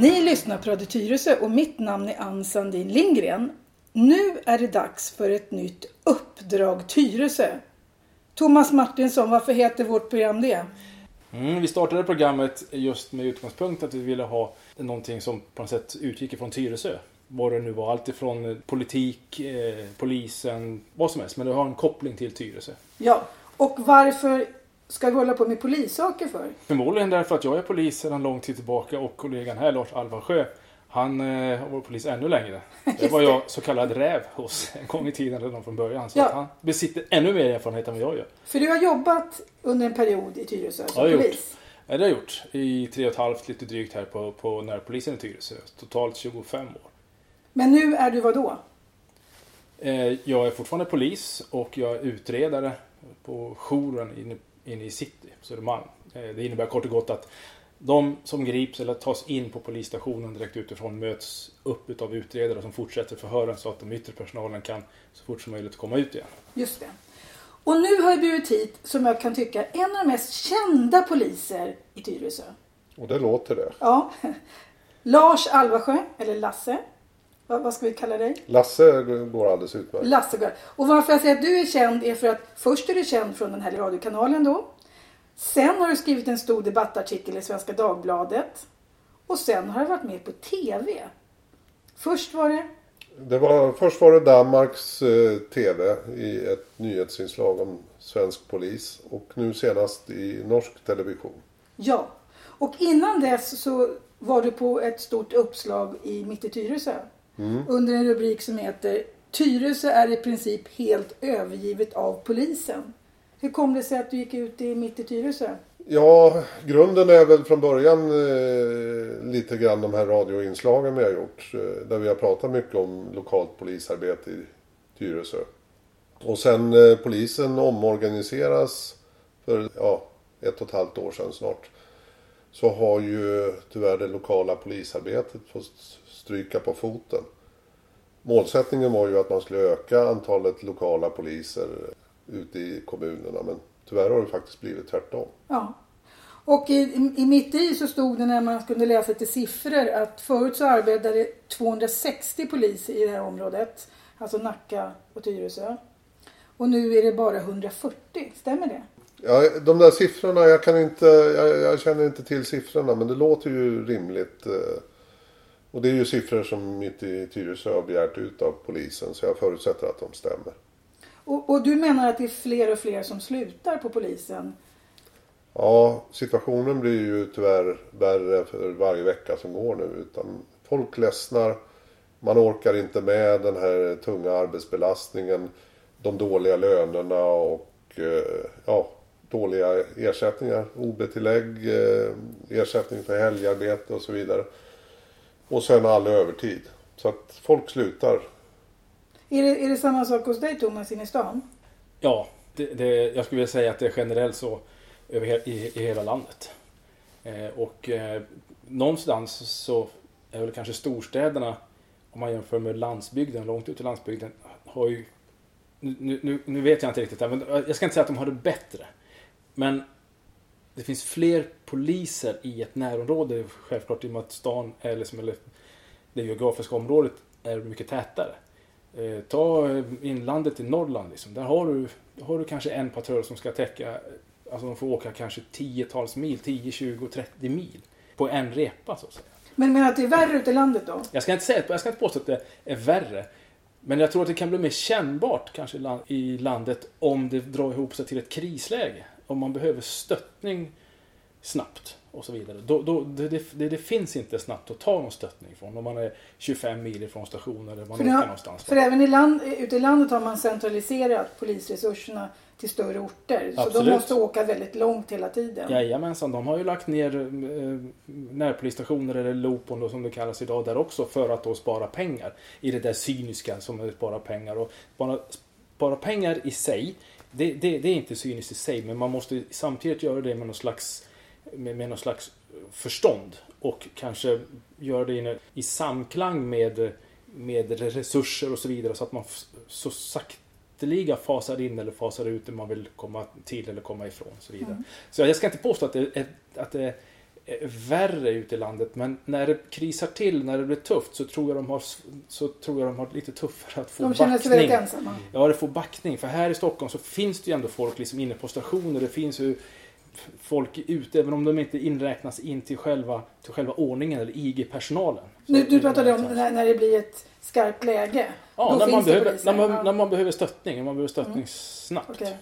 Ni lyssnar på Radio Tyresö och mitt namn är Ann Sandin Lindgren. Nu är det dags för ett nytt Uppdrag Tyresö. Thomas Martinsson, varför heter vårt program det? Mm, vi startade programmet just med utgångspunkt att vi ville ha någonting som på något sätt utgick ifrån Tyresö. Vad det nu var, allt ifrån politik, eh, polisen, vad som helst. Men det har en koppling till Tyresö. Ja, och varför ska vi hålla på med polissaker för? Förmodligen därför att jag är polis sedan lång tid tillbaka och kollegan här, Lars Alvarsjö, han eh, har varit polis ännu längre. Det var jag så kallad räv hos en gång i tiden redan från början. Så Ja. han besitter ännu mer erfarenhet än vad jag gör. För du har jobbat under en period i Tyresö som Ja, jag polis. Ja, det har jag gjort i tre och ett halvt, lite drygt här på, på närpolisen i Tyresö. Totalt 25 år. Men nu är du vad då? Eh, Jag är fortfarande polis och jag är utredare på jouren inne, inne i city, Södermalm. Eh, Det innebär kort och gott att de som grips eller tas in på polisstationen direkt utifrån möts upp utav utredare som fortsätter förhören så att de yttre personalen kan så fort som möjligt komma ut igen. Just det. Och nu har jag bjudit hit, som jag kan tycka, en av de mest kända poliser i Tyresö. Och det låter det. Ja. Lars Alvarsjö, eller Lasse. Vad, vad ska vi kalla dig? Lasse går alldeles utmärkt. Lasse går. Och varför jag säger att du är känd är för att först är du känd från den här radiokanalen då. Sen har du skrivit en stor debattartikel i Svenska Dagbladet. Och sen har du varit med på TV. Först var det Det var, först var det Danmarks eh, TV i ett nyhetsinslag om svensk polis. Och nu senast i norsk television. Ja. Och innan dess så var du på ett stort uppslag i Mitt i Tyresö. Under en rubrik som heter Tyresö är i princip helt övergivet av polisen. Hur kom det sig att du gick ut i Mitt i Tyresö? Ja, grunden är väl från början eh, lite grann de här radioinslagen vi har gjort. Eh, där vi har pratat mycket om lokalt polisarbete i Tyresö. Och sen eh, polisen omorganiseras för ja, ett och ett halvt år sedan snart. Så har ju tyvärr det lokala polisarbetet fått stryka på foten. Målsättningen var ju att man skulle öka antalet lokala poliser ute i kommunerna. Men tyvärr har det faktiskt blivit tvärtom. Ja. Och i, i, mitt i så stod det när man kunde läsa lite siffror att förut så arbetade 260 poliser i det här området. Alltså Nacka och Tyresö. Och nu är det bara 140. Stämmer det? Ja, de där siffrorna, jag kan inte, jag, jag känner inte till siffrorna men det låter ju rimligt. eh, Och det är ju siffror som mitt i Tyresö har begärt ut av polisen så jag förutsätter att de stämmer. Och, och du menar att det är fler och fler som slutar på polisen? Ja, situationen blir ju tyvärr värre för varje vecka som går nu. Utan folk ledsnar, man orkar inte med den här tunga arbetsbelastningen, de dåliga lönerna och eh, ja, dåliga ersättningar, OB-tillägg, eh, ersättning för helgarbete och så vidare. Och sen all övertid. Så att folk slutar. Är det, är det samma sak hos dig Thomas inne i stan? Ja, det, det, jag skulle vilja säga att det är generellt så över he, i, i hela landet. Eh, och eh, någonstans så är väl kanske storstäderna, om man jämför med landsbygden, långt ut i landsbygden, har ju... Nu, nu, nu vet jag inte riktigt, men jag ska inte säga att de har det bättre. Men det finns fler poliser i ett närområde, självklart i och med att stan, eller, som, eller det geografiska området, är mycket tätare. Eh, ta eh, inlandet i Norrland. Liksom. Där har du, har du kanske en patrull som ska täcka, alltså de får åka kanske tiotals mil, 10, 20, 30 mil på en repa så att säga. Men menar att det är värre ute i landet då? Jag ska inte säga, jag ska inte påstå att det är värre. Men jag tror att det kan bli mer kännbart kanske i landet om det drar ihop sig till ett krisläge. Om man behöver stöttning snabbt och så vidare. Då, då, det, det, det, finns inte snabbt att ta någon stöttning från om man är 25 mil ifrån stationen eller man åker har, någonstans. för även i land, ute i landet har man centraliserat polisresurserna till större orter. Så de Absolut. måste åka väldigt långt hela tiden. Jajamensan, de har ju lagt ner eh, närpolisstationer eller Lopon då, som det kallas idag där också för att då spara pengar. I det där cyniska som är att spara pengar. Och spara, spara pengar i sig, det, det, det är inte cyniskt i sig men man måste samtidigt göra det med någon slags, med, med någon slags förstånd. Och kanske göra det i, i samklang med, med resurser och så vidare så att man så sakteliga fasar in eller fasar ut det man vill komma till eller komma ifrån. Och så vidare. Så jag ska inte påstå att det är, att det värre ute i landet. Men när det krisar till, när det blir tufft så tror jag de har, så tror jag de har lite tuffare att få De känner sig backning. väldigt ensamma. Ja, det får backning. För här i Stockholm så finns det ju ändå folk liksom inne på stationer. Det finns ju folk ute, även om de inte inräknas in till själva, till själva ordningen eller IG-personalen. Nu, du pratade om när, när det blir ett skarpt läge. Ja, när man, behöver, när, man. Mm. när man behöver stöttning. När man behöver stöttning snabbt. Okej.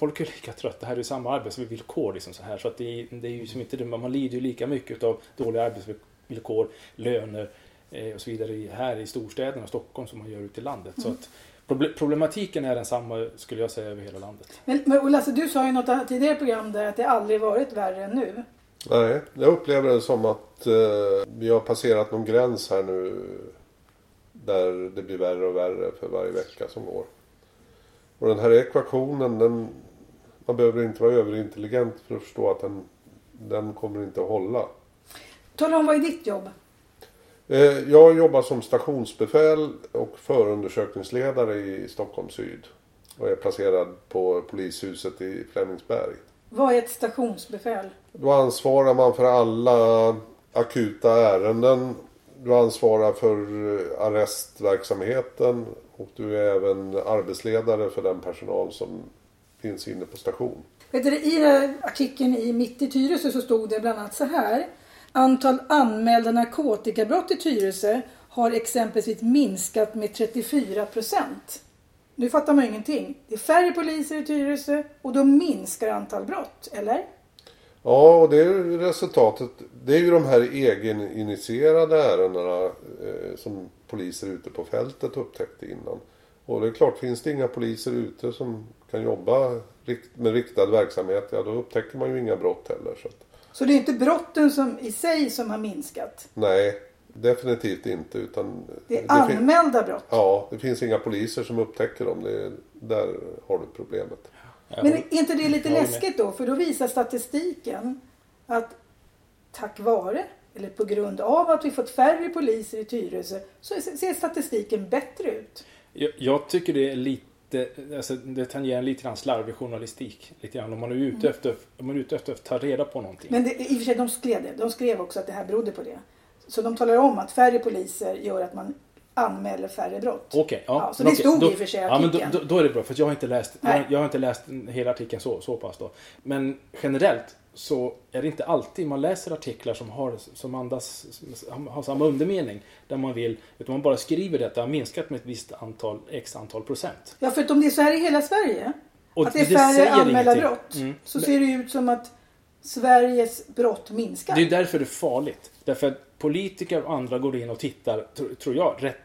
Folk är lika trötta. Det här är ju samma arbetsvillkor. Liksom så här. Så att det, är, det är ju som inte det. Man lider ju lika mycket av dåliga arbetsvillkor, löner eh, och så vidare här i storstäderna, Stockholm, som man gör ute i landet. Så Mm. att proble- problematiken är densamma, skulle jag säga, över hela landet. Men, men Lasse, du sa i något tidigare program där att det aldrig varit värre än nu. Nej, jag upplever det som att eh, vi har passerat någon gräns här nu. Där det blir värre och värre för varje vecka som går. Och den här ekvationen, den, man behöver inte vara överintelligent för att förstå att den, den kommer inte att hålla. Tala om vad är ditt jobb? Eh, jag jobbar som stationsbefäl och förundersökningsledare i Stockholm syd. Och är placerad på polishuset i Flemingsberg. Vad är ett stationsbefäl? Då ansvarar man för alla akuta ärenden. Du ansvarar för eh, arrestverksamheten och du är även arbetsledare för den personal som finns inne på station. Vet du, I artikeln i Mitt i Tyresö så stod det bland annat så här. Antal anmälda narkotikabrott i Tyresö har exempelvis minskat med 34 procent. Nu fattar man ingenting. Det är färre poliser i Tyresö och då minskar antal brott, eller? Ja, och det är resultatet. Det är ju de här egeninitierade ärendena eh, som poliser ute på fältet upptäckte innan. Och det är klart, finns det inga poliser ute som kan jobba med riktad verksamhet, ja då upptäcker man ju inga brott heller. Så att, Så det är inte brotten som, i sig som har minskat. nej, definitivt inte. Utan Det är fin- anmälda brott. Ja, det finns inga poliser som upptäcker dem. Det är, där har du problemet. Ja, Men är inte det lite läskigt då? För då visar statistiken att tack vare eller på grund av att vi fått färre poliser i Tyresö så ser statistiken bättre ut. Jag, jag tycker det är lite, alltså det tangerar lite grann slarvig journalistik. Lite grann. Om man är ute efter, om man är ute efter att ta reda på någonting. Men det, i och för sig, de skrev det. De skrev också att det här berodde på det. Så de talar om att färre poliser gör att man anmäler färre brott. Okej, ja. Ja, så det okej, stod då, i och för sig Ja, men då, då, då är det bra. För jag har inte läst, jag, jag har inte läst hela artikeln så, så pass då. Men generellt så är det inte alltid man läser artiklar som har, som andas, som har samma undermening. Där man vill, utan man bara skriver det att det har minskat med ett visst antal, x antal procent. Ja, för om det är så här i hela Sverige, Och att det är färre anmälda ingenting. brott, Mm. så ser det ut som att Sveriges brott minskar. Det är därför det är farligt. Därför att politiker och andra går in och tittar, tr- tror jag, rätt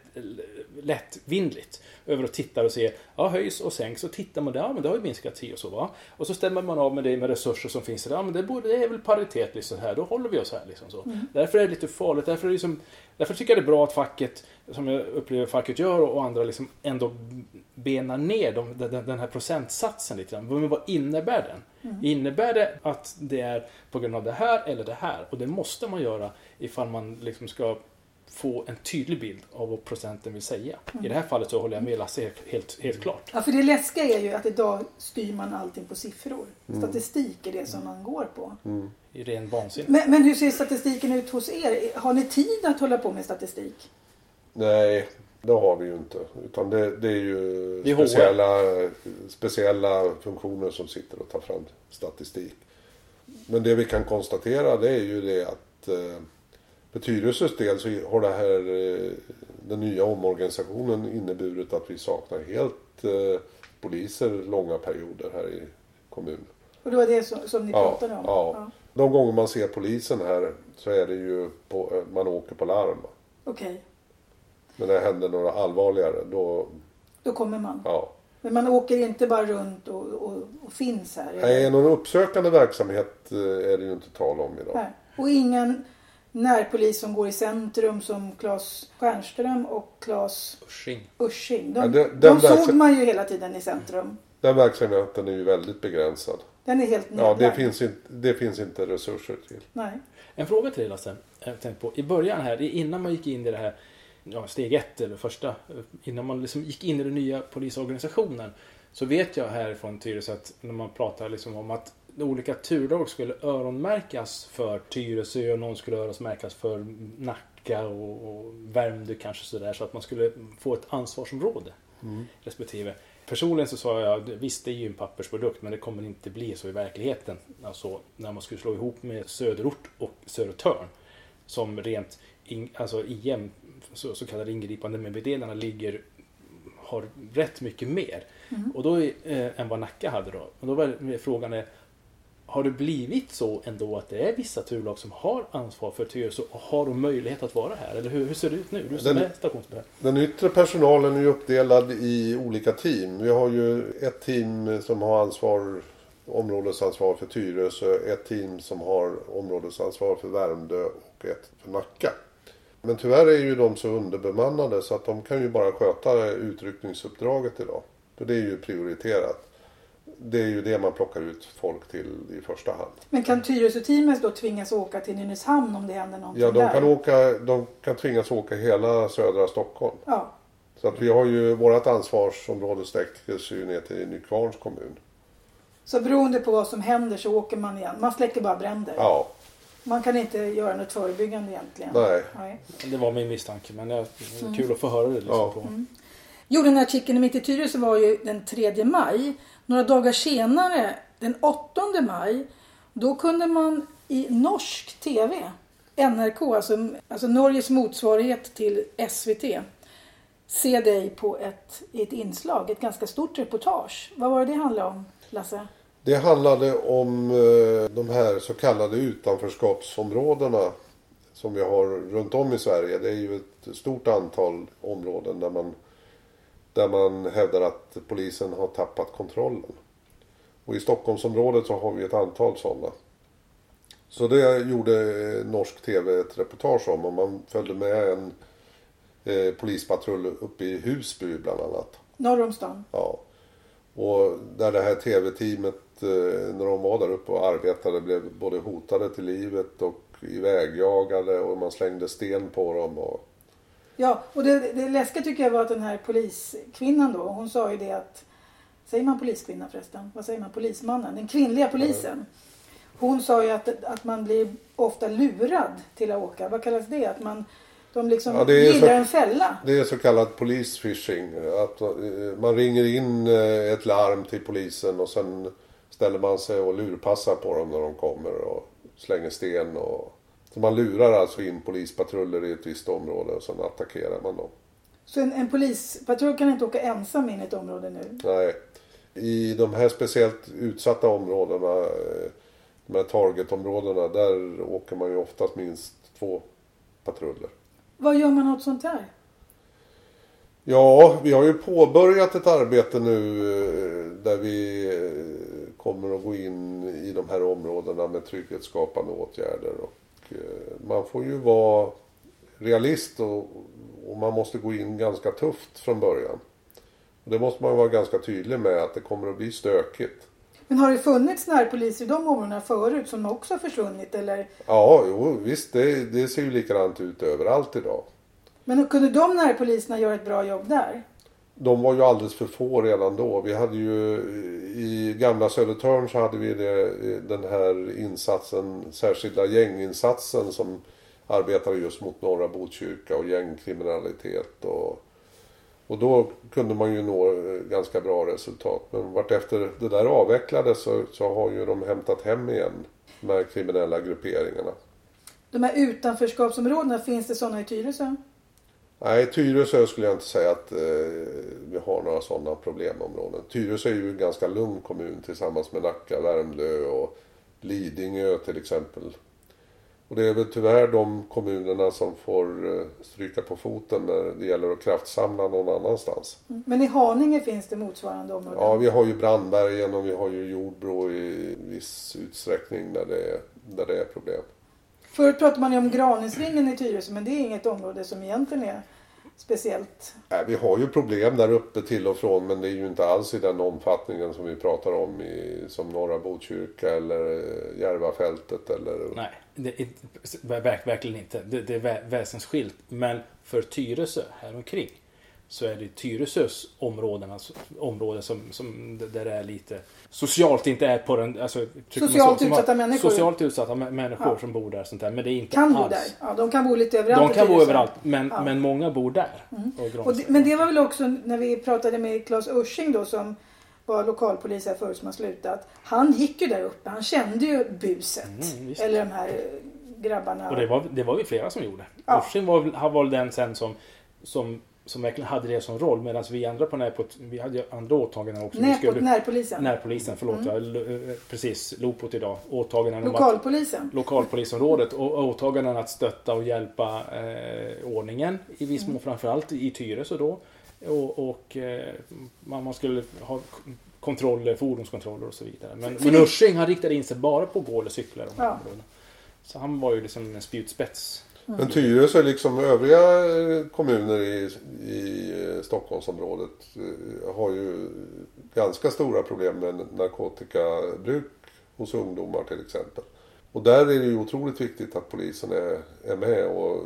lättvindligt. Över och tittar och ser, ja höjs och sänks. Så tittar man där, ja men det har ju minskat si och så va. Och så stämmer man av med det med resurser som finns. Ja men det, borde, det är väl paritet liksom här, då håller vi oss här liksom så. Därför är det lite farligt. Därför, är det liksom, därför tycker jag det är bra att facket, som jag upplever facket gör och andra liksom ändå benar ner de, den, den här procentsatsen lite grann. Men vad innebär den? Innebär det att det är på grund av det här eller det här? Och det måste man göra ifall man liksom ska få en tydlig bild av vad procenten vill säga. I det här fallet så håller jag med Lasse helt, helt, helt klart. Ja, för det läskiga är ju att idag styr man allting på siffror. Mm. Statistik är det som man går på. I ren vansinne. Men, men hur ser statistiken ut hos er? Har ni tid att hålla på med statistik? Nej, det har vi ju inte. Utan det, det är ju Det är speciella, speciella funktioner som sitter och tar fram statistik. Men det vi kan konstatera det är ju det att eh, för Tyresös del så har det här, eh, den nya omorganisationen inneburit att vi saknar helt eh, poliser långa perioder här i kommunen. Och det var det som, som ni Ja, pratade om? ja. De gånger man ser polisen här så är det ju på, eh, man åker på larm. Okej, Men när det händer några allvarligare då, då kommer man. ja. Men man åker inte bara runt och, och, och finns här? eller? Nej, någon uppsökande verksamhet är det ju inte tal om idag. Nej. Och ingen närpolis som går i centrum som Claes Stjernström och Claes Usching. Usching. De, Ja, det- de den såg man ju hela tiden i centrum. Den verksamheten är ju väldigt begränsad. Den är helt Ja, nedlagd. det finns, inte, det finns inte resurser till. Nej. En fråga till dig Lasse. Jag tänkte på, I början här, innan man gick in i det här ja, steg ett eller första, innan man liksom gick in i den nya polisorganisationen. Så vet jag här från Tyresö att när man pratar liksom om att olika turlag skulle öronmärkas för Tyresö och någon skulle öronmärkas för Nacka och, och Värmdö kanske sådär. Så att man skulle få ett ansvarsområde respektive. Personligen så sa jag, visst det är ju en pappersprodukt men det kommer inte bli så i verkligheten. Alltså när man skulle slå ihop med Söderort och Södertörn. Som rent, in, alltså IM, så, så kallade ingripande meddelarna ligger, har rätt mycket mer. Och då, eh, än vad Nacka hade då. Och då var frågan är, har det blivit så ändå att det är vissa turlag som har ansvar för Tyresö och har de möjlighet att vara här? Eller hur, hur ser det ut nu? Du som Den- är stationsbefäl. Den yttre personalen är ju uppdelad i olika team. Vi har ju ett team som har ansvar, områdesansvar för Tyresö, ett team som har områdesansvar för Värmdö och ett för Nacka. Men tyvärr är ju de så underbemannade så att de kan ju bara sköta utryckningsuppdraget idag. För det är ju prioriterat. Det är ju det man plockar ut folk till i första hand. Men kan Tyresö-teamet då tvingas åka till Nynäshamn om det händer någonting Ja, de där? kan, åka, de kan tvingas åka hela södra Stockholm. Ja. Så att vi har ju, vårt ansvarsområde sträcker sig ju ner till Nykvarns kommun. Så beroende på vad som händer så åker man igen. Man släcker bara bränder. Ja, Man kan inte göra något förebyggande egentligen. nej. Nej. Det var min misstanke men det är kul att få höra det. Liksom, Ja. på. Jo, den här artikeln i Mitt i Tyresö var ju den 3 maj. Några dagar senare, den 8 maj, då kunde man i norsk TV, NRK, alltså, alltså Norges motsvarighet till SVT, se dig på ett, i ett inslag, ett ganska stort reportage. Vad var det det handlade om, Lasse? Det handlade om eh, de här så kallade utanförskapsområdena som vi har runt om i Sverige. Det är ju ett stort antal områden där man, där man hävdar att polisen har tappat kontrollen. Och i Stockholmsområdet så har vi ett antal sådana. Så det gjorde norsk TV ett reportage om och man följde med en eh, polispatrull uppe i Husby bland annat. Norr om stan. Ja. Och där det här tv-teamet, eh, när de var där uppe och arbetade, blev både hotade till livet och ivägjagade och man slängde sten på dem. Och, Ja, och det, det läskiga tycker jag var att den här poliskvinnan då, hon sa ju det att, säger man poliskvinna förresten? Vad säger man? Polismannen? Den kvinnliga polisen. Hon sa ju att, att man blir ofta lurad till att åka. Vad kallas det? Att man, de liksom Ja, det är så- en fälla. det är så kallad polisfishing. Att eh, man ringer in eh, ett larm till polisen och sen ställer man sig och lurpassar på dem när de kommer och slänger sten. Och, så man lurar alltså in polispatruller i ett visst område och sen attackerar man dem. Så en, en polispatrull kan inte åka ensam in i ett område nu. Nej. I de här speciellt utsatta områdena, eh, de här targetområdena, där åker man ju oftast minst två patruller. Vad gör man åt sånt här? Ja, vi har ju påbörjat ett arbete nu eh, där vi eh, kommer att gå in i de här områdena med trygghetsskapande åtgärder. Och man får ju vara realist och, och man måste gå in ganska tufft från början. Och det måste man vara ganska tydlig med att det kommer att bli stökigt. Men har det funnits närpoliser i de områdena förut som också har försvunnit? Eller? Ja, jo, visst det, det ser ju likadant ut överallt idag. Men kunde de närpoliserna göra ett bra jobb där? De var ju alldeles för få redan då. Vi hade ju i gamla Södertörn så hade vi det, den här insatsen, särskilda gänginsatsen som arbetade just mot norra Botkyrka och gängkriminalitet. Och, och då kunde man ju nå eh, ganska bra resultat. Men vartefter det där avvecklades så, så har ju de hämtat hem igen, de här kriminella grupperingarna. De här utanförskapsområdena, finns det sådana i Tyresö? Nej, Tyresö skulle jag inte säga att eh, vi har några sådana problemområden. Tyresö är ju en ganska lugn kommun tillsammans med Nacka, Värmdö och Lidingö till exempel. Och det är väl tyvärr de kommunerna som får eh, stryka på foten när det gäller att kraftsamla någon annanstans. Men i Haninge finns det motsvarande områden? Ja, vi har ju Brandbergen och vi har ju Jordbro i viss utsträckning där det är, där det är problem. Förut pratade man ju om Granisringen i Tyresö men det är inget område som egentligen är speciellt. Nej, vi har ju problem där uppe till och från men det är ju inte alls i den omfattningen som vi pratar om i, som norra Botkyrka eller eh, Järvafältet eller... Nej, det är, verk, verkligen inte. Det, det är vä, väsensskilt. Men för Tyresö här omkring så är det Tyresös områden, alltså, områden som, som där det är lite socialt inte är på den... Alltså, Socialt så, som har- utsatta människor. Socialt utsatta mä- människor Ja. som bor där. Sånt där. Men det är inte Kan bo alls. där. Ja, de kan bo lite överallt De kan bo överallt, men, Ja. men många bor där. Och Och Granström. det, men det var väl också när vi pratade med Claes Ursing då som var lokalpolis här förut som har slutat. Han gick ju där uppe. Han kände ju buset. Mm. Eller de här eh, grabbarna. Och det var, det var vi flera som gjorde. Ja. Ursing var väl den sen som, som, som verkligen hade det som roll. Medan vi andra på Närpot, vi hade andra åtaganden också. Närpot, närpolisen. Närpolisen, förlåt. Mm. Ja, l- eh, precis, Lopot idag. Åtaganden om att, Lokalpolisen. lokalpolisområdet och åtaganden att stötta och hjälpa eh, ordningen i viss Mm. mån framförallt i Tyresö då. Och, och eh, man, man skulle ha kontroller, fordonskontroller och så vidare. Men, men Ursing han riktade in sig bara på gå eller cykla. Ja. Så han var ju liksom en spjutspets. Mm. Men Tyresö liksom övriga eh, kommuner i, i eh, Stockholmsområdet eh, har ju ganska stora problem med narkotikabruk hos ungdomar till exempel. Och där är det ju otroligt viktigt att polisen är, är med och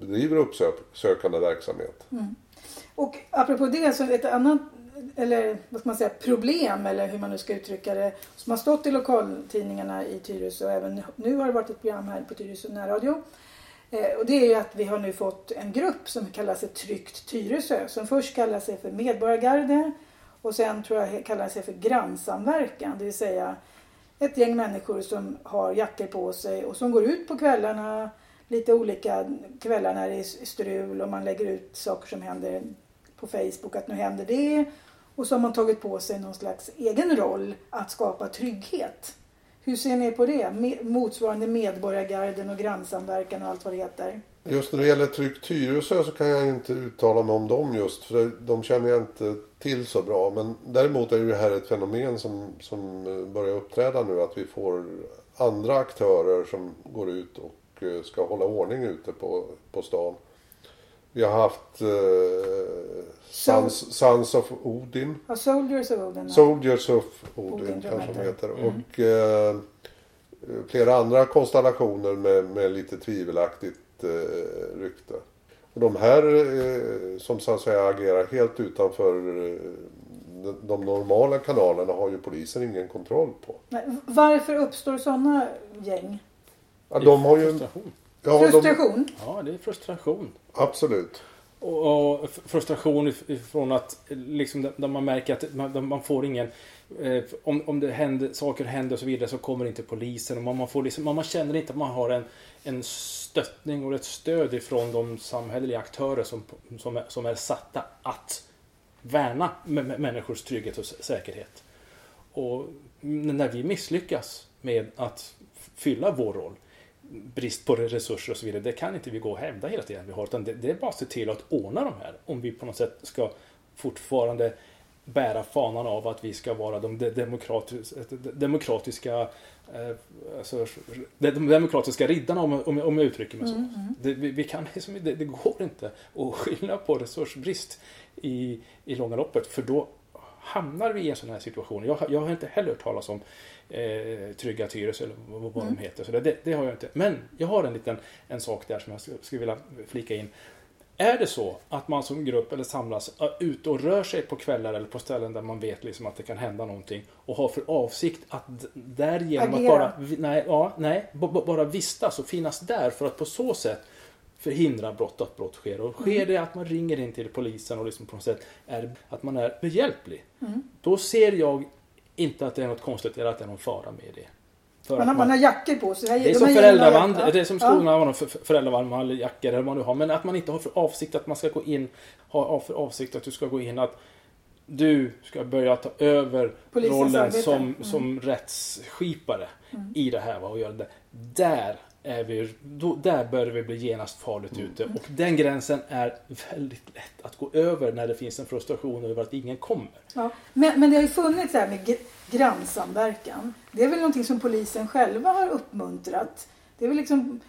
bedriver uppsökande verksamhet. Mm. Och apropå det så ett annat eller vad ska man säga, problem eller hur man nu ska uttrycka det som har stått i lokaltidningarna i Tyresö och även nu har det varit ett program här på Tyresö närradio. Eh, och det är ju att vi har nu fått en grupp som kallar sig Tryggt Tyresö som först kallar sig för Medborgargarde och sen tror jag kallar sig för Grannsamverkan. Det vill säga ett gäng människor som har jackor på sig och som går ut på kvällarna lite olika kvällar när det är strul och man lägger ut saker som händer på Facebook att nu händer det. Och så har man tagit på sig någon slags egen roll att skapa trygghet. Hur ser ni på det? Motsvarande Medborgargarden och grannsamverkan och allt vad det heter. Just när det gäller Tryggt Tyresö så kan jag inte uttala mig om dem just för de känner jag inte till så bra. Men däremot är ju det här ett fenomen som, som börjar uppträda nu att vi får andra aktörer som går ut och eh, ska hålla ordning ute på, på stan. Vi har haft eh, Sons, Sons of Odin. Ja, Soldiers of Odin. ja. Soldiers of Odin, Odin, kanske de heter. heter. Och eh, flera andra konstellationer med, med lite tvivelaktigt eh, rykte. Och de här eh, som så att säga agerar helt utanför eh, de, de normala kanalerna har ju polisen ingen kontroll på. Nej, varför uppstår sådana gäng? Ja, de har ju... Frustration. Ja, de, Frustration? Ja, det är frustration. absolut. Och, och frustration if- ifrån att liksom, där- man märker att man, man får ingen... Eh, om, om det händer, saker händer och så vidare så kommer inte polisen. Och man, man, får liksom, man, man känner inte att man har en, en stöttning och ett stöd ifrån de samhälleliga aktörer som, som, är, som är satta att värna människors trygghet och säkerhet. Och när vi misslyckas med att fylla vår roll brist på resurser och så vidare. Det kan inte vi gå och hävda hela tiden vi har. Utan det, det är bara att se till att ordna de här. Om vi på något sätt ska fortfarande bära fanan av att vi ska vara de de- demokratis, de- demokratiska eh, alltså, de de demokratiska riddarna om, jag uttrycker mig så. Det, vi, kan, liksom, det, det går inte att skylla på resursbrist i, i långa loppet för då hamnar vi i en sån här situation. Jag, jag har inte heller hört talas om eh, Trygga Tyresö eller vad, vad de heter. Så det, det, har jag inte. Men jag har en liten en sak där som jag skulle, vilja flika in. Är det så att man som grupp eller samlas ute och rör sig på kvällar eller på ställen där man vet liksom att det kan hända någonting och har för avsikt att därigenom att bara, nej, ja, nej, bara vistas och finnas där för att på så sätt förhindra brott att brott sker. Och sker det att man ringer in till polisen och liksom på något sätt är, att man är behjälplig. Då ser jag inte att det är något konstigt eller att det är någon fara med det. För Man har, att man har jackor på sig. det är De som här föräldravand, gängen har- det är som Ja. skolorna har för- för- föräldravandrar, jackor eller vad man nu har. Men att man inte har för avsikt att man ska gå in, ha för avsikt att du ska gå in att du ska börja ta över Polisens rollen arbete. som, Mm. som rättsskipare i det här. Va, och göra det. Där är vi, då, där börjar vi bli genast farligt Mm. ute. Och den gränsen är väldigt lätt att gå över när det finns en frustration över att ingen kommer. Ja. Men, men det har ju funnits det här med gr- grannsamverkan. Det är väl någonting som polisen själva har uppmuntrat. Det är väl liksom,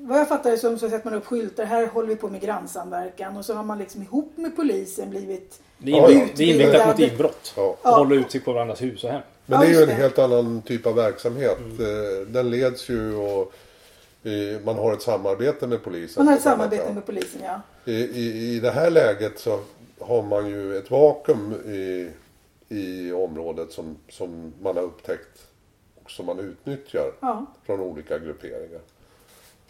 vad jag fattar det som så sätter man upp skyltar. Här håller vi på med grannsamverkan. Och så har man liksom ihop med polisen blivit Det är, inriktat- mot inbrott. Ja. Och hålla utkik på varandras hus och hem. Men det är ju en helt annan typ av verksamhet. Mm. Eh, Den leds ju och Man har ett samarbete med polisen. Man har ett annat samarbete med polisen ja. I, i, I det här läget så har man ju ett vakuum i, i området som, som man har upptäckt och som man utnyttjar ja. från olika grupperingar.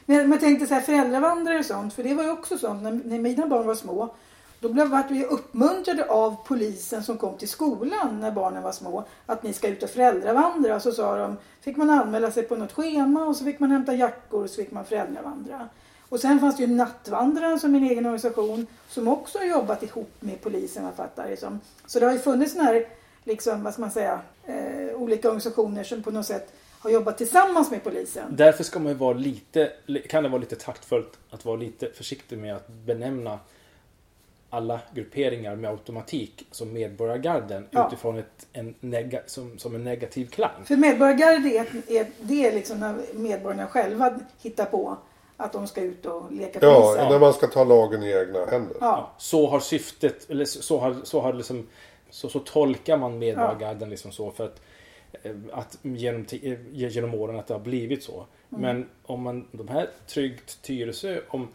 Men men jag tänkte så här föräldravandrare och sånt, för det var ju också sånt när, när mina barn var små. Då blev vi uppmuntrade av polisen som kom till skolan när barnen var små att ni ska ut och föräldravandra. Så sa de, fick man anmäla sig på något schema och så fick man hämta jackor och så fick man föräldravandra. Och sen fanns det ju Nattvandraren som en egen organisation som också har jobbat ihop med polisen vad jag fattar det som. Så det har ju funnits sådana här, liksom, vad ska man säga, eh, olika organisationer som på något sätt har jobbat tillsammans med polisen. Därför ska man ju vara lite, kan det vara lite taktfullt att vara lite försiktig med att benämna alla grupperingar med automatik som medborgargarden Ja. utifrån ett, en nega, som, som en negativ klang. För medborgargarde är, är, det är liksom när medborgarna själva hittar på att de ska ut och leka Ja, polis. när man ska ta lagen i egna händer. Ja. Så har syftet, eller så har, så har liksom, så, så tolkar man medborgargarden liksom så för att, eh, att genom, eh, genom åren att det har blivit så. Mm. Men om man, de här Tryggt Tyresö, om,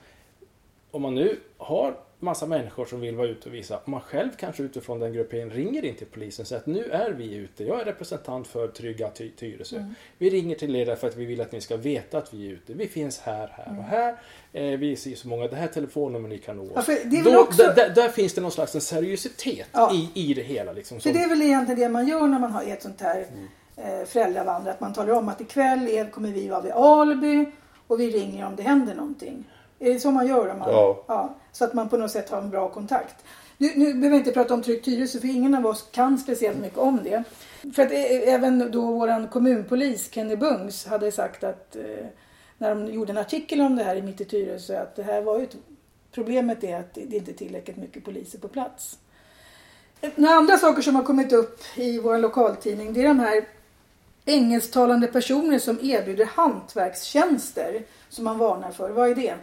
om man nu har massa människor som vill vara ute och visa, man själv kanske utifrån den gruppen ringer in till polisen och säger att nu är vi ute, jag är representant för Trygga Ty- Tyresö. Mm. Vi ringer till er därför att vi vill att ni ska veta att vi är ute. Vi finns här, här och här. Eh, vi ser så många, det här telefonnummer ni kan nå Mm. Ja, oss. för det är väl Då, också- där, finns det någon slags en seriositet Ja. i, i det hela. Liksom, För som- det är väl egentligen det man gör när man har ett sånt här Mm. eh, föräldravandra. Att man talar om att ikväll är, kommer vi vara vid Alby och vi ringer om det händer någonting. Är det så man gör? Om man, Ja så att man på något sätt har en bra kontakt. Nu, nu behöver vi inte prata om Tryggt Tyresö för ingen av oss kan speciellt mycket om det. För att eh, även då vår kommunpolis Kenny Bungs hade sagt att eh, när de gjorde en artikel om det här i Mitt i Tyresö att det här var ju ett, problemet är att det inte är tillräckligt mycket poliser på plats. Några andra saker som har kommit upp i vår lokaltidning det är de här engelsktalande personer som erbjuder hantverkstjänster som man varnar för. Vad är det?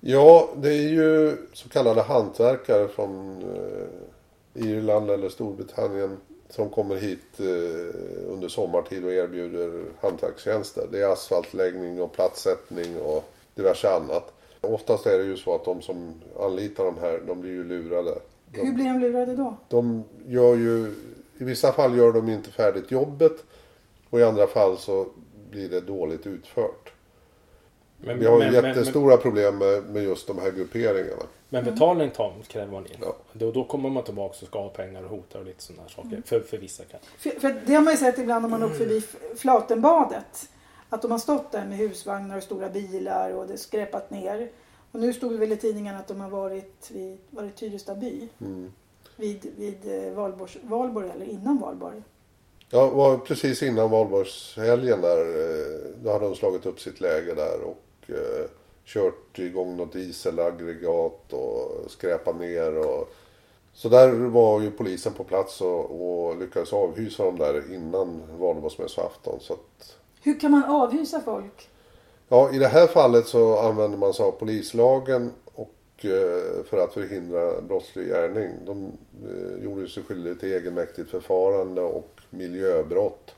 Ja, det är ju så kallade hantverkare från eh, Irland eller Storbritannien som kommer hit eh, under sommartid och erbjuder hantverkstjänster. Det är asfaltläggning och plattsättning och diverse annat. Oftast är det ju så att de som anlitar de här, de blir ju lurade. Hur De, blir de lurade då? de gör ju, i vissa fall gör de inte färdigt jobbet och i andra fall så blir det dåligt utfört. Men, Vi har men- men- jättestora problem med, med just de här grupperingarna. Men betalning tar, kräver man in. Ja. Då, då kommer man tillbaka och ska ha pengar och hotar och lite sådana här saker. För, för vissa kan. För, för det har man ju sett ibland om man åkt förbi Flatenbadet. Att de har stått där med husvagnar och stora bilar och det skräpat ner. Och nu stod det väl i tidningen att de har varit vid var det Tyresta by. Mm. Vid, vid eh, Valborgs, Valborg eller innan Valborg. Ja, var precis innan valborgshelgen där. eh, Då hade de slagit upp sitt läge där och eh, kört igång något dieselaggregat och skräpat ner. Och... Så där var ju polisen på plats och, och lyckades avhysa dem där innan valborgsmässoafton. Så att, Hur kan man avhysa folk? ja, i det här fallet så använder man sig av polislagen och eh, för att förhindra brottslig gärning. De eh, gjorde sig skyldiga till egenmäktigt förfarande och miljöbrott.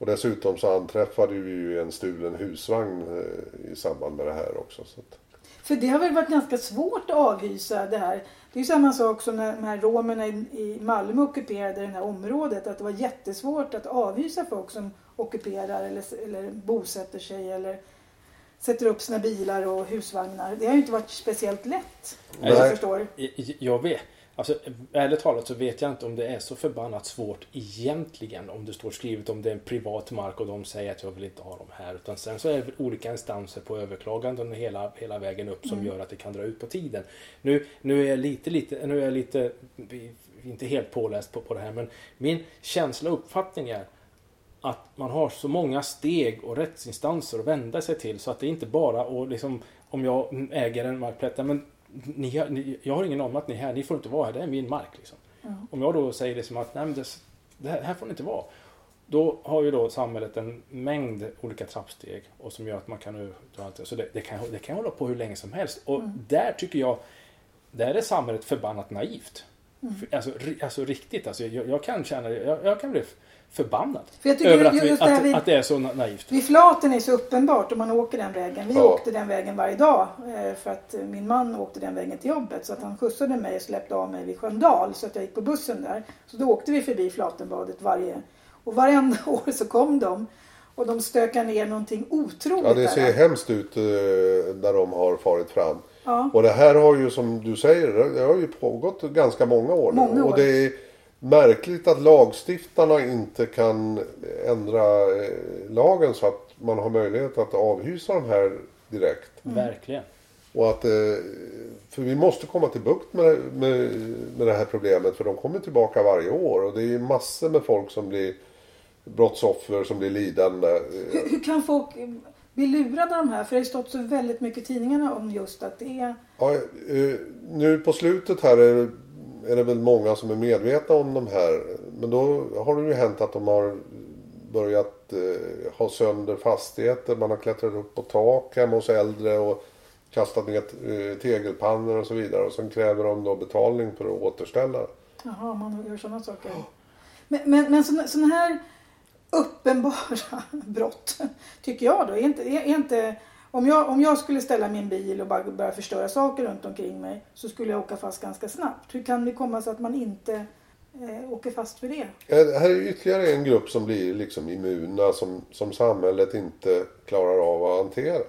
Och dessutom så anträffade vi ju en stulen husvagn eh, i samband med det här också. Så att, För det har väl varit ganska svårt att avhysa det här. Det är ju samma sak som när de här romerna i Malmö ockuperade det här området. Att det var jättesvårt att avhysa folk som ockuperar eller, eller bosätter sig eller sätter upp sina bilar och husvagnar. Det har ju inte varit speciellt lätt. Nej. Jag förstår. Jag vet. Alltså, ärligt talat så vet jag inte om det är så förbannat svårt egentligen. Om det står skrivet om det är en privat mark och de säger att jag vill inte ha dem här. Utan sen så är det olika instanser på överklaganden hela, hela vägen upp som gör att det kan dra ut på tiden. Nu, nu är jag lite, lite, nu är jag lite, inte helt påläst på, på det här men min känsla och uppfattning är att man har så många steg och rättsinstanser att vända sig till så att det inte bara och liksom om jag äger en markplätt, men ni, ni, jag har ingen aning om att ni är här, ni får inte vara här, det är min mark. Liksom. Om jag då säger det som att nej, men det, det här, här får ni inte vara. Då har ju då samhället en mängd olika trappsteg och som gör att man kan allt det. Så det, det, kan, det kan hålla på hur länge som helst. Och där tycker jag, där är samhället förbannat naivt. Alltså, ri- alltså riktigt, alltså, jag, jag kan känna jag, jag kan bli förbannad. För Över att, vi, att, att det är så na- naivt. Vid Flaten är så uppenbart om man åker den vägen. Vi Ja. åkte den vägen varje dag eh, för att min man åkte den vägen till jobbet. Så att han skjutsade mig och släppte av mig vid Sköndal så att jag gick på bussen där. Så då åkte vi förbi Flatenbadet varje... Och varenda år så kom de och de stökade ner någonting otroligt Ja, det där. ser hemskt ut eh, när de har farit fram. Ja. Och det här har ju som du säger, det har ju pågått ganska många år nu. Många år. Och det är märkligt att lagstiftarna inte kan ändra eh, lagen så att man har möjlighet att avhysa de här direkt. Verkligen. Och att, eh, för vi måste komma till bukt med, med, med det här problemet för de kommer tillbaka varje år. Och det är massor med folk som blir brottsoffer som blir lidande. Hur, hur kan folk eh, bli lurade av de här? För det har ju stått så väldigt mycket i tidningarna om just att det är... Ja, eh, nu på slutet här är, är det väl många som är medvetna om de här. Men då har det ju hänt att de har börjat eh, ha sönder fastigheter. Man har klättrat upp på tak hemma hos äldre och kastat ner eh, tegelpannor och så vidare. Och sen kräver de då betalning för att återställa. Jaha, man gör sådana saker. Men, men, men såna här uppenbara brott, tycker jag då, är inte, är, inte om jag, om jag skulle ställa min bil och bara börja förstöra saker runt omkring mig så skulle jag åka fast ganska snabbt. Hur kan det komma sig att man inte eh, åker fast för det? Här är ytterligare en grupp som blir liksom immuna som, som samhället inte klarar av att hantera.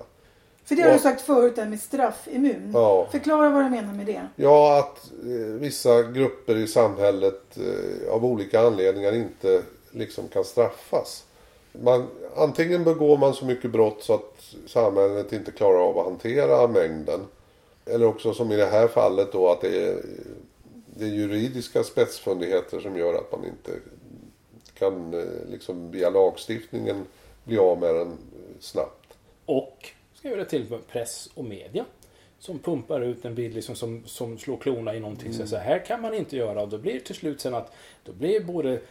För det har du sagt förut, det här med straffimmun. Ja. Förklara vad du menar med det. Ja, att eh, vissa grupper i samhället eh, av olika anledningar inte liksom kan straffas. Man, antingen begår man så mycket brott så att samhället inte klarar av att hantera mängden. Eller också som i det här fallet då att det är, det är juridiska spetsfundigheter som gör att man inte kan eh, liksom via lagstiftningen bli av med den eh, snabbt. Och ska jag göra till med press och media. Som pumpar ut en bild liksom som, som slår klorna i någonting. Så, så här kan man inte göra. Och då blir det till slut sen att då blir både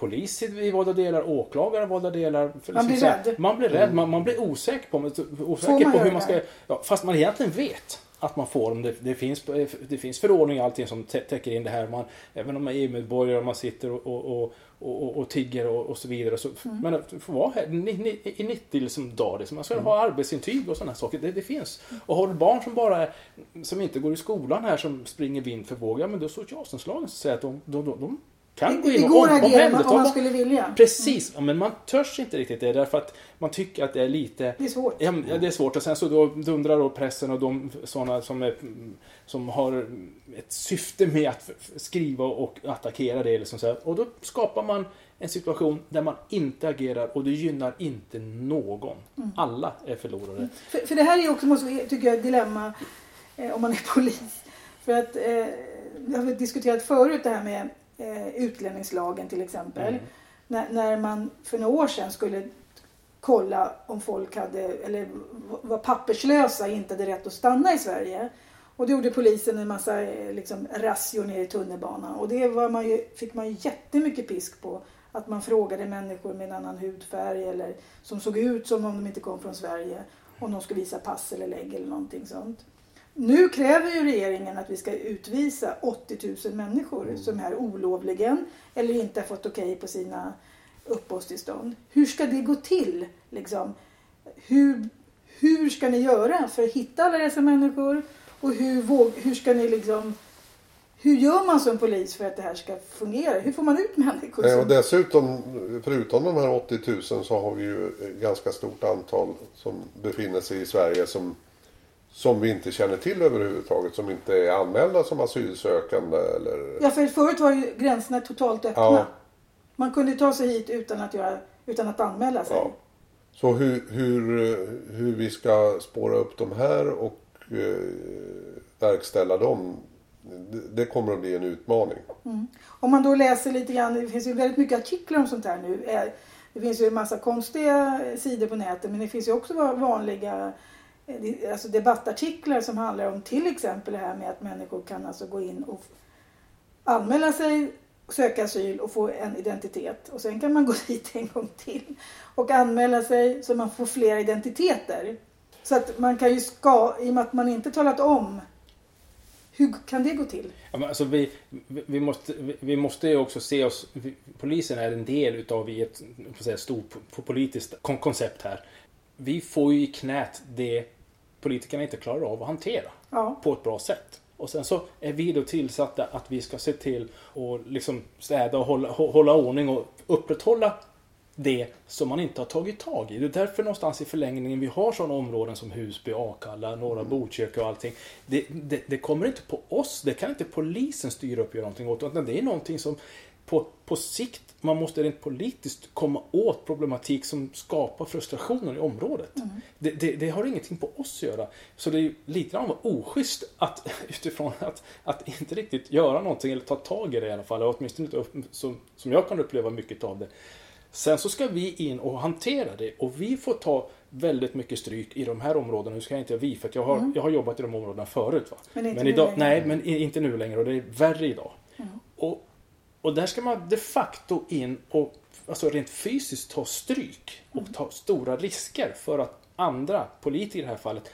polis i valda delar, åklagare i valda delar. Man blir så här, rädd. Man blir rädd. Man, man blir osäker på, Får osäker man på hur man ska... Ja, fast man egentligen vet att man får dem. Det, det, finns, det finns förordningar allting som tä- täcker in det här. Man, även om man är EU-medborgare och man sitter och, och, och, och, tigger och, och så vidare. Så, Mm. Men att få vara här ni- ni- i 90 liksom dagar. Liksom. Man ska Mm. ha arbetsintyg och sådana saker. Det, det finns. Och har du barn som bara som inte går i skolan här som springer vind för våg. Ja men då socialtjänstlagen säger att de, de, de, de kan gå in och omhänderta om man skulle vilja. Precis, men man törs inte riktigt det därför att man tycker att det är lite Det är svårt. Ja, det är svårt. Och sen så då dundrar då pressen och de sådana som, är, som har ett syfte med att skriva och attackera det. Liksom så här. Och då skapar man en situation där man inte agerar och det gynnar inte någon. Mm. Alla är förlorare. För, för det här är också, måste, tycker jag, ett dilemma eh, om man är polis. För att eh, vi har diskuterat förut det här med eh, utlänningslagen till exempel. Mm. När, när man för några år sedan skulle kolla om folk hade, eller var papperslösa inte hade rätt att stanna i Sverige. Och då gjorde polisen en massa eh, liksom, razzior ner i tunnelbanan. Och det var man ju, fick man ju jättemycket pisk på. Att man frågade människor med en annan hudfärg eller som såg ut som om de inte kom från Sverige. Om de skulle visa pass eller lägg eller någonting sånt. Nu kräver ju regeringen att vi ska utvisa 80 000 människor som är olovligen eller inte har fått okej på sina uppehållstillstånd. Hur ska det gå till? Liksom? Hur, hur ska ni göra för att hitta alla dessa människor? Och hur, våg, hur ska ni liksom... Hur gör man som polis för att det här ska fungera? Hur får man ut människor? Som, Och dessutom, förutom de här 80 000 så har vi ju ett ganska stort antal som befinner sig i Sverige som, som vi inte känner till överhuvudtaget. Som inte är anmälda som asylsökande eller... ja, för förut var ju gränserna totalt öppna. Ja. Man kunde ta sig hit utan att, göra, utan att anmäla sig. Ja. Så hur, hur, hur vi ska spåra upp de här och eh, verkställa dem. Det, kommer att bli en utmaning. Om man då läser lite grann, det finns ju väldigt mycket artiklar om sånt här nu. Eh, Det finns ju en massa konstiga sidor på nätet men det finns ju också vanliga Eh, alltså debattartiklar som handlar om till exempel det här med att människor kan alltså gå in och anmäla sig, söka asyl och få en identitet. Och sen kan man gå dit en gång till och anmäla sig så man får fler identiteter. Så att man kan ju ska, i och med att man inte talat om Hur kan det gå till? Ja, alltså vi, vi, måste, vi, måste ju också se oss... Polisen är en del utav i ett säga, stort politiskt koncept här. Vi får ju i knät det politikerna inte klarar av att hantera Ja. på ett bra sätt. Och sen så är vi då tillsatta att vi ska se till att liksom städa och hålla, hå- hålla ordning och upprätthålla det som man inte har tagit tag i. Det är därför någonstans i förlängningen vi har sådana områden som Husby, Akalla, Norra Botkyrka och allting. Det, det, det kommer inte på oss. Det kan inte polisen styra upp och göra någonting åt. Utan det är någonting som på, på sikt man måste rent politiskt komma åt problematik som skapar frustrationen i området. Det, det, det har ingenting på oss att göra. Så det är lite grann oschysst att utifrån att, att inte riktigt göra någonting eller ta tag i det i alla fall. Åtminstone inte upp, som, som jag kan uppleva mycket av det. Sen så ska vi in och hantera det och vi får ta väldigt mycket stryk i de här områdena. Nu ska jag inte vi för att jag har, jag har jobbat i de områdena förut. Va? Men inte nu idag, längre. nej, men inte nu längre och det är värre idag. Och, och där ska man de facto in och alltså rent fysiskt ta stryk och ta stora risker för att andra politiker i det här fallet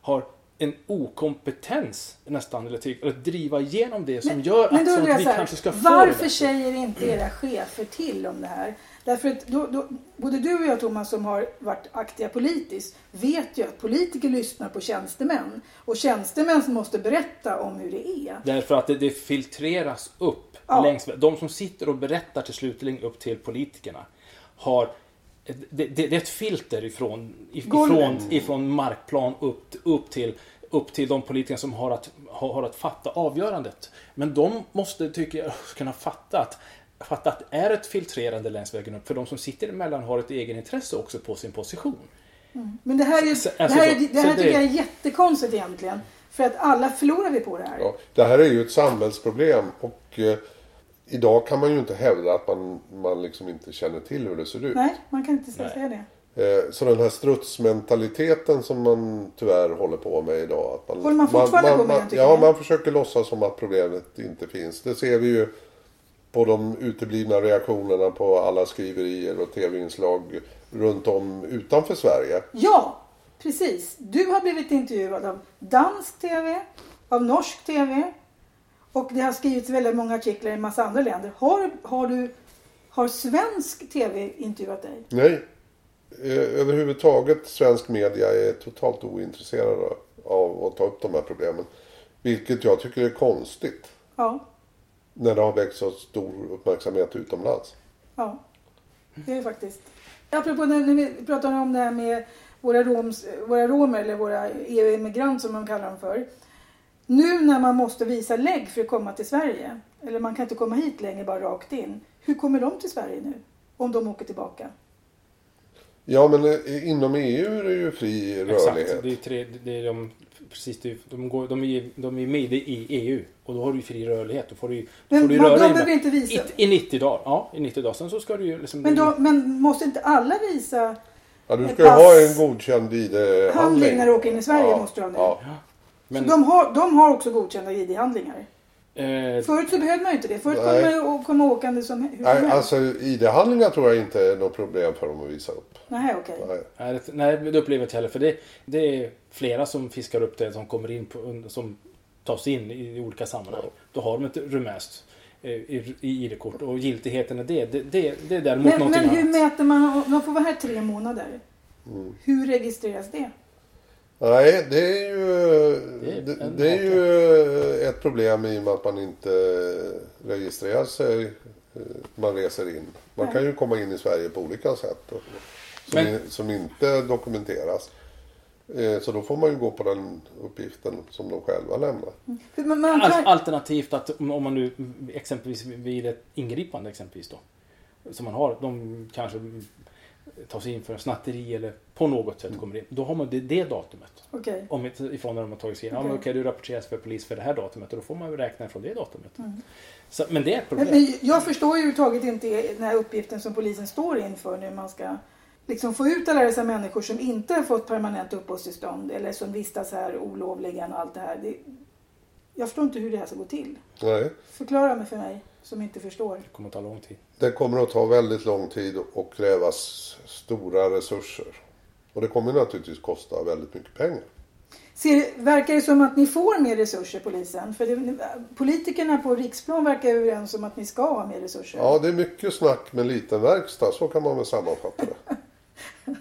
har en okompetens nästan, eller, ty- eller driva igenom det som gör Men att, då så undrar att jag vi kanske ska få varför säger inte era chefer till om det här? Därför att då, då, både du och jag Thomas som har varit aktiva politiskt vet ju att politiker lyssnar på tjänstemän. Och tjänstemän måste berätta om hur det är. Därför att det, det filtreras upp Ja. längs De som sitter och berättar till slutligen upp till politikerna har det, det, det är ett filter ifrån, ifrån, ifrån markplan upp, upp, till, upp till de politiker som har att, har, har att fatta avgörandet. Men de måste, tycker jag, kunna fatta att, fatta att det är ett filtrerande längs vägen upp. För de som sitter emellan har ett egenintresse också på sin position. Men det här, är, Så- det alltså här, är, det här det- tycker jag är jättekonstigt egentligen. För att alla förlorar vi på det här. Ja, det här är ju ett samhällsproblem och eh, idag kan man ju inte hävda att man, man liksom inte känner till hur det ser ut. Nej, man kan inte säga det. Eh, så den här strutsmentaliteten som man tyvärr håller på med idag. Att man, Håller man fortfarande på med den, Ja, man försöker låtsas som att problemet inte finns. Det ser vi ju på de uteblivna reaktionerna på alla skriverier och tv-inslag runt om utanför Sverige. Ja, precis. Du har blivit intervjuad av dansk TV, av norsk TV och det har skrivits väldigt många artiklar i en massa andra länder. Har, har, du, har svensk TV intervjuat dig? Nej, eh, överhuvudtaget svensk media är totalt ointresserad av att ta upp de här problemen. Vilket jag tycker är konstigt. Ja, När det har väckt så stor uppmärksamhet utomlands. ja. Det är faktiskt. Apropå när, när vi pratar om det här med våra, roms, våra romer eller våra EU-immigranter som man kallar dem för. Nu när man måste visa lägg för att komma till Sverige, eller man kan inte komma hit längre bara rakt in. Hur kommer de till Sverige nu? Om de åker tillbaka? Ja, men eh, inom EU är det ju fri rörlighet. Exakt, det är tre, det är de, precis, det är- de, går, de, är, de är med i EU och då har du ju fri rörlighet. Då får du, då Men får du man- röra de behöver inte visa. I, I 90 dagar. Ja, i 90 dagar. Sen så ska du ju liksom... Men, de, men måste inte alla visa Ja, du ska ju ha en godkänd ID-handling. handling när du åker in i Sverige? Ja, måste du ha det. Ja. Men, Så de har, de har också godkända ID-handlingar? eh, Förut så behövde man ju inte det. Förut Nej. kunde man ju komma åkande som hur som Nej, helst. alltså ID-handlingar tror jag inte är något problem för dem att visa upp. Nej, okej. Nej. nej, det- nej, det upplever jag inte heller. För det, det är flera som fiskar upp det som kommer in på, som tas in i, olika sammanhang. Då har de ett rumänskt eh, i, ID-kort och giltigheten är det. Det, det, det är däremot Men, någonting men hur annat. mäter man? De får vara här tre månader. Mm. Hur registreras det? Nej, det är ju, Det är det, är ju ett problem i och med att man inte registrerar sig eh, man reser in. Man Nej. kan ju komma in i Sverige på olika sätt och, som, Men- i, som inte dokumenteras. Eh, Så då får man ju gå på den uppgiften som de själva lämnar. Kan, Alternativt att om man nu exempelvis vid ett ingripande exempelvis då. Som man har, de kanske tar sig in för snatteri eller på något sätt kommer in. Då har man det, det datumet. Okej. Om ett, ifrån när de har tagit sig in. Ja, men Okej. okej, du rapporteras för polis för det här datumet och då får man väl räkna från det datumet. Mm. Så, men det är ett Men, problem. men jag förstår ju överhuvudtaget inte den här uppgiften som polisen står inför nu. Man ska liksom få ut alla dessa människor som inte har fått permanent uppehållstillstånd eller som vistas här olovligen och allt det här. Det, jag förstår inte hur det här ska gå till. Nej, Förklara mig för mig som inte förstår. Det kommer att ta lång tid. det kommer att ta väldigt lång tid och krävas stora resurser. Och det kommer naturligtvis kosta väldigt mycket pengar. Ser, verkar det som att ni får mer resurser polisen? För det, politikerna på riksplan verkar överens om att ni ska ha mer resurser. Ja, det är mycket snack med liten verkstad. Så kan man väl sammanfatta det.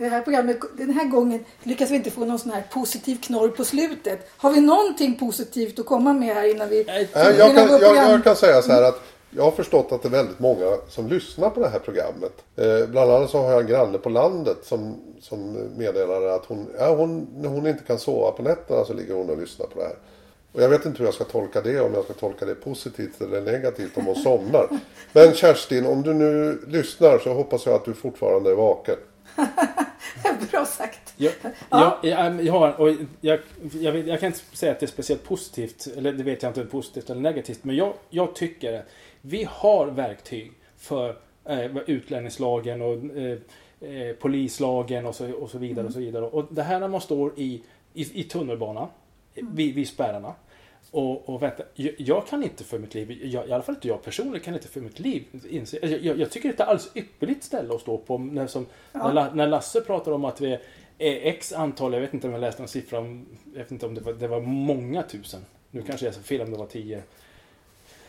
Det här programmet, den här gången lyckas vi inte få någon sån här positiv knorr på slutet. Har vi någonting positivt att komma med här innan vi... Nej, jag, kan, jag, jag kan säga så här att jag har förstått att det är väldigt många som lyssnar på det här programmet. Eh, bland annat så har jag en granne på landet som, som meddelade att hon, ja, hon, när hon inte kan sova på nätterna så ligger hon och lyssnar på det här. Och jag vet inte hur jag ska tolka det, om jag ska tolka det positivt eller negativt om hon somnar. Men Kerstin, om du nu lyssnar så hoppas jag att du fortfarande är vaken. Bra sagt. Jag, Ja. jag, jag, jag, har, och jag, jag, vet, jag kan inte säga att det är speciellt positivt, eller det vet jag inte om det är positivt eller negativt, men jag, jag tycker att vi har verktyg för eh, utlänningslagen och eh, eh, polislagen och så, och så vidare. Och så vidare. Och det här när man står i, i, i tunnelbanan, vid, vid spärrarna, och, och vänta, jag, jag kan inte för mitt liv, jag, i alla fall inte jag personligen kan inte för mitt liv inse, jag, jag, tycker det är ett alldeles ypperligt ställe att stå på. När, som, Ja. när, när Lasse pratar om att vi är X antal, jag vet inte om jag läste en siffra, jag vet inte om det var, det var många tusen. Nu kanske jag så fel om det var 10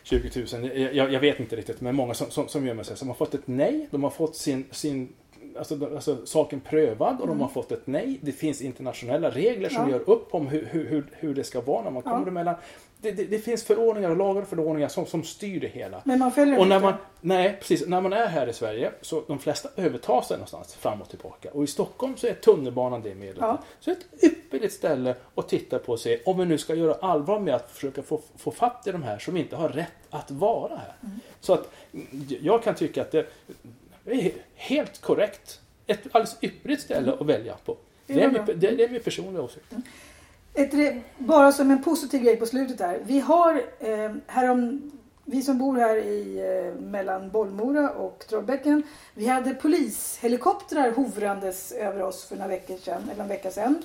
20 000, jag, jag, vet inte riktigt, men många som, som, som så här, som har fått ett nej, de har fått sin, sin alltså, alltså, saken prövad och de har fått ett nej. Det finns internationella regler som Mm. Ja. gör upp om hur, hur, hur, hur det ska vara när man Ja. kommer emellan. Det, det, det finns förordningar och lagar och förordningar som, som styr det hela. Men man följer Och när inte. man, nej, precis. När man är här i Sverige så de flesta övertar sig någonstans fram och tillbaka. Och i Stockholm så är tunnelbanan det medlet. Ja. Så ett ypperligt ställe att titta på och se om vi nu ska göra allvar med att försöka få, få fatt i de här som inte har rätt att vara här. Mm. Så att mm, jag kan tycka att det är helt korrekt. Ett alldeles ypperligt ställe att välja på. Det är, min, det, det är min personliga åsikt. Ett, bara som en positiv grej på slutet här. Vi har eh, härom, vi som bor här i eh, mellan Bollmora och Trollbäcken. Vi hade polishelikoptrar hovrandes över oss för några veckor sedan, eller en vecka sedan.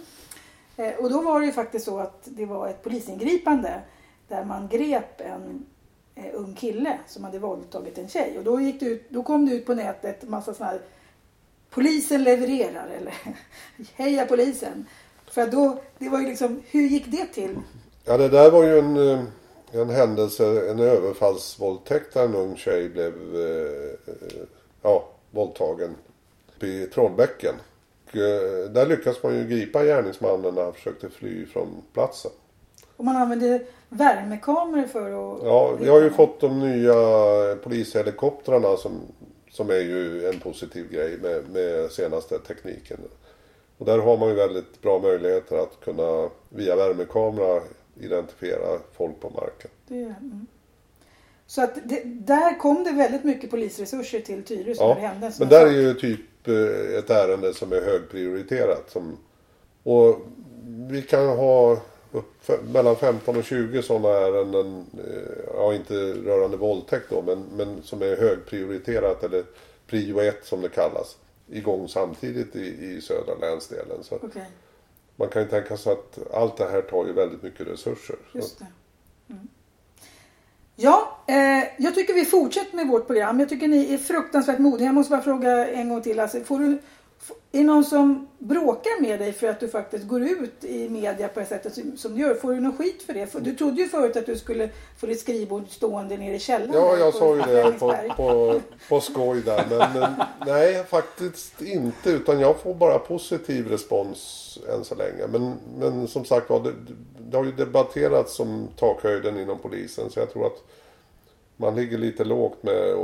Eh, och då var det ju faktiskt så att det var ett polisingripande där man grep en eh, ung kille som hade våldtagit en tjej. Och då, gick det ut, då kom det ut på nätet massa sådana här Polisen levererar eller Heja polisen. För då, det var ju liksom, hur gick det till? Ja, det där var ju en, eh, en händelse, en överfallsvåldtäkt där en ung tjej blev eh, ja, våldtagen i Trollbäcken. Och, eh, där lyckas man ju gripa gärningsmannen när han försökte fly från platsen. Och man använde värmekameror för att... Ja, vi har ju fått de nya polishelikoptrarna som, som är ju en positiv grej med, med senaste tekniken. Och där har man ju väldigt bra möjligheter att kunna via värmekamera identifiera folk på marken. Det, mm. Så att det, där kom det väldigt mycket polisresurser till Tyresö Ja, när det hände. Men där är sak. ju typ eh, ett ärende som är högprioriterat. Som, och vi kan ha upp, mellan 15 och 20 sådana ärenden, eh, ja inte rörande våldtäkt då, men, men som är högprioriterat eller prio 1 som det kallas. Igång samtidigt i, i södra länsdelen. Så Okej, man kan ju tänka sig att allt det här tar ju väldigt mycket resurser. Just det. Mm. Ja, eh, jag tycker vi fortsätter med vårt program. Jag tycker ni är fruktansvärt modiga. Jag måste bara fråga en gång till. Alltså, får du, är det någon som bråkar med dig för att du faktiskt går ut i media på det sättet som, som du gör? Får du någon skit för det? Du trodde ju förut att du skulle få ditt skrivbord stående nere i källaren. Ja, jag sa ju det på, på, på skoj där. Men eh, nej, faktiskt inte. Utan jag får bara positiv respons än så länge. Men, men som sagt var, det, det har ju debatterats om takhöjden inom polisen. Så jag tror att man ligger lite lågt med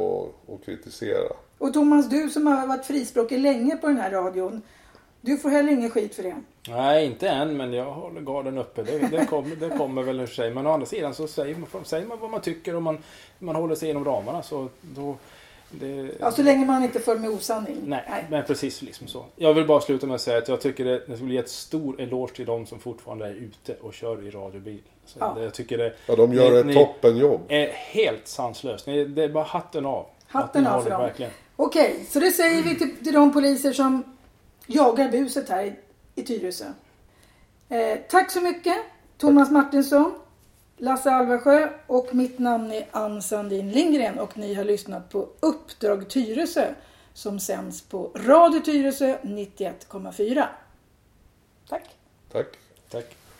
att kritisera. Och Thomas, du som har varit frispråkig länge på den här radion. Du får heller ingen skit för det. Nej, inte än, men jag håller garden uppe. Det, det, kommer, det kommer väl ur sig. Men å andra sidan så säger man, säger man vad man tycker och man, man håller sig inom ramarna. Så då, det, Ja, så länge man inte för med osanning. Nej, men precis liksom så. Jag vill bara sluta med att säga att jag tycker det, det skulle ge ett stor eloge till de som fortfarande är ute och kör i radiobil. Så Ja. det, jag tycker det Ja, de gör Ni- ett ni- toppenjobb. är helt sanslöst. Ni- Det är bara hatten av. Hatten av har för det, dem. Verkligen. Okej, så det säger vi till, till de poliser som jagar buset här i, i Tyresö. Eh, tack så mycket Thomas Martinsson, Lasse Alvarsjö och mitt namn är Ann Sandin Lindgren och ni har lyssnat på Uppdrag Tyresö som sänds på Radio Tyresö 91,4. Tack! Tack. Tack.